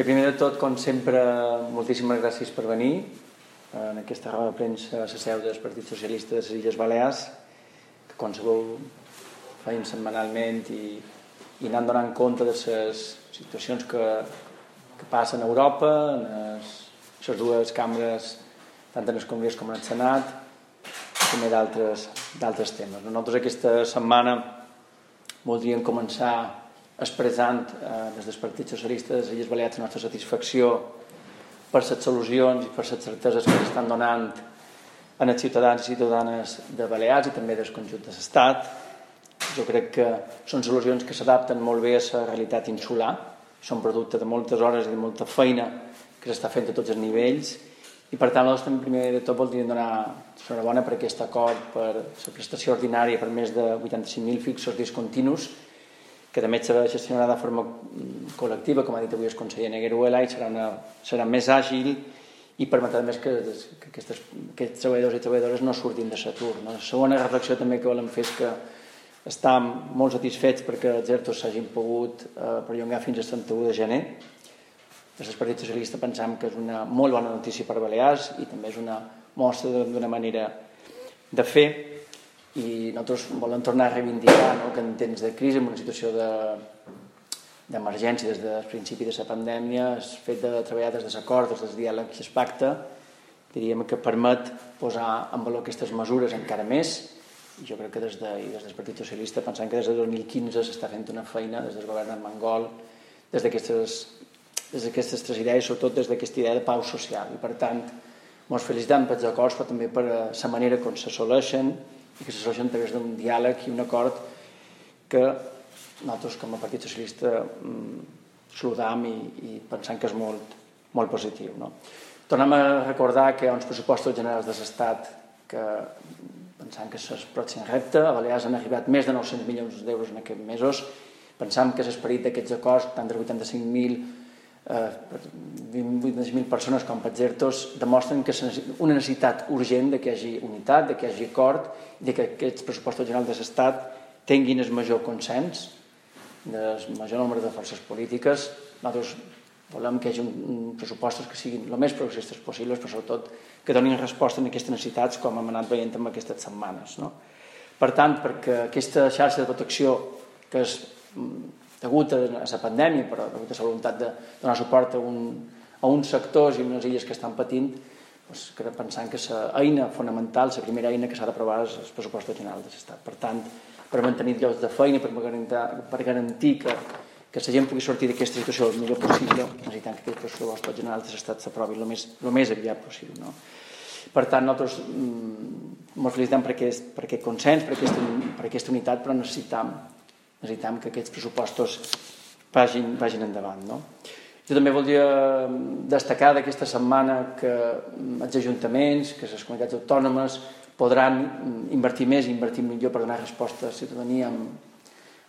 Bé, primer de tot, com sempre, moltíssimes gràcies per venir. En aquesta roda de premsa a la seu del Partit Socialista de les Illes Balears, que qualsevol feim setmanalment i, i anant donant compte de les situacions que, que passen a Europa, en les dues cambres, tant en el Congrés com en el Senat, també d'altres temes. Nosaltres aquesta setmana voldríem començar expressant eh, des del Partit Socialista de les Illes Balears la nostra satisfacció per les solucions i per les certeses que estan donant a els ciutadans i ciutadanes de Balears i també del conjunt de l'Estat. Jo crec que són solucions que s'adapten molt bé a la realitat insular, són producte de moltes hores i de molta feina que s'està fent a tots els nivells i per tant nosaltres també primer de tot voldríem donar bona per aquest acord per la prestació ordinària per més de 85.000 fixos discontinus que també serà gestionada de forma col·lectiva, com ha dit avui el conseller Negueruela, i serà, una, serà més àgil i permetrà més que, que aquestes, aquests treballadors i treballadores no surtin de l'atur. No? La segona reflexió també que volem fer és que estem molt satisfets perquè els ERTOs s'hagin pogut eh, perllongar fins al 31 de gener. Des del Partit Socialista pensam que és una molt bona notícia per Balears i també és una mostra d'una manera de fer i nosaltres volem tornar a reivindicar no, que en temps de crisi, en una situació de, d'emergència des del principi de la pandèmia, el fet de treballar des de l'acord, des del diàleg i el pacte, diríem que permet posar en valor aquestes mesures encara més. I jo crec que des, de, des del Partit Socialista pensant que des de 2015 s'està fent una feina des del govern de Mangol, des d'aquestes des d'aquestes tres idees, sobretot des d'aquesta idea de pau social. I per tant, ens felicitem pels acords, però també per la manera com s'assoleixen i que s'assoleixen a través d'un diàleg i un acord que nosaltres com a Partit Socialista mm, saludam i, i pensant que és molt, molt positiu. No? Tornem a recordar que hi ha uns pressupostos generals de l'Estat que pensant que és pròxim repte, a Balears han arribat més de 900 milions d'euros en aquests mesos, pensam que l'esperit d'aquests acords, tant de 85.000 eh, 20.000 persones com per Zertos demostren que és una necessitat urgent de que hi hagi unitat, de que hi hagi acord, de que aquests pressupostos generals de l'Estat tinguin el major consens del major nombre de forces polítiques. Nosaltres volem que hi hagi un, pressupostos que siguin el més progressistes possibles, però sobretot que donin resposta a aquestes necessitats com hem anat veient en aquestes setmanes. No? Per tant, perquè aquesta xarxa de protecció que és degut a la pandèmia, però degut a la voluntat de donar suport a, un, a uns sectors i unes illes que estan patint, doncs, que pensant que l'eina fonamental, la primera eina que s'ha d'aprovar és el pressupost general de l'Estat. Per tant, per mantenir llocs de feina, per garantir, per garantir que, que la gent pugui sortir d'aquesta situació el millor possible, necessitant que aquest pressupost general de l'Estat s'aprovi el, més, el més aviat possible. No? Per tant, nosaltres mm, ens felicitem per aquest, per aquest consens, per aquesta, per aquesta unitat, però necessitam necessitem que aquests pressupostos vagin, vagin endavant. No? Jo també voldria destacar d'aquesta setmana que els ajuntaments, que les comunitats autònomes podran invertir més i invertir millor per donar resposta a la ciutadania amb,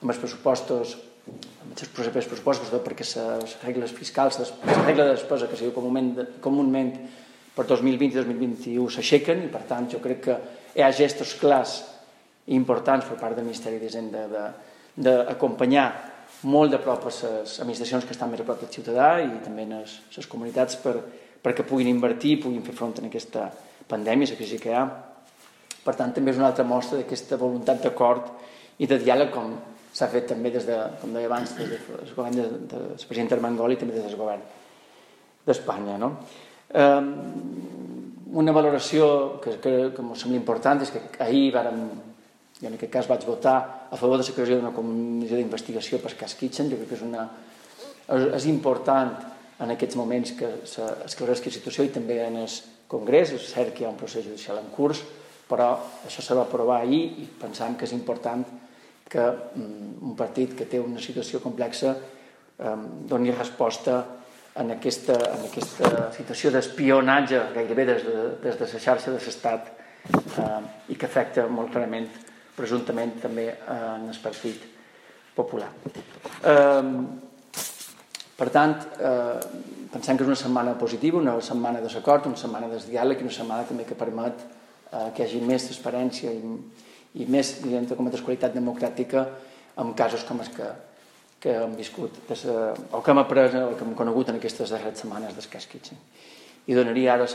amb els pressupostos amb els propers pressupostos, perquè les regles fiscals, les regles de despesa que sigui comúment, comúment per 2020 i 2021 s'aixequen i per tant jo crec que hi ha gestos clars i importants per part del Ministeri d'Hisenda de, d'acompanyar molt de prop a les administracions que estan més a prop del ciutadà i també a les, comunitats per, perquè puguin invertir i puguin fer front a aquesta pandèmia, la crisi que hi ha. Per tant, també és una altra mostra d'aquesta voluntat d'acord i de diàleg com s'ha fet també des de, com deia abans, des del govern de, de, del president Armengol i també des del govern d'Espanya. No? Um, una valoració que, que, que em sembla important és que ahir vàrem jo en aquest cas vaig votar a favor de la creació d'una comissió d'investigació per cas Kitchen. Jo crec que és, una, és important en aquests moments que s'esclareix la situació i també en el Congrés. És cert que hi ha un procés judicial en curs, però això se va aprovar ahir i pensam que és important que mm, un partit que té una situació complexa doni resposta en aquesta, en aquesta situació d'espionatge gairebé des de, des de la xarxa de l'Estat eh, i que afecta molt clarament, presumptament, també en el Partit Popular. Eh, per tant, eh, pensem que és una setmana positiva, una setmana de l'acord, una setmana de diàleg i una setmana també que permet eh, que hi hagi més transparència i, i més, diguem com a qualitat democràtica en casos com els que, que hem viscut des, o que hem après o que hem conegut en aquestes darreres setmanes d'escàs I donaria ara la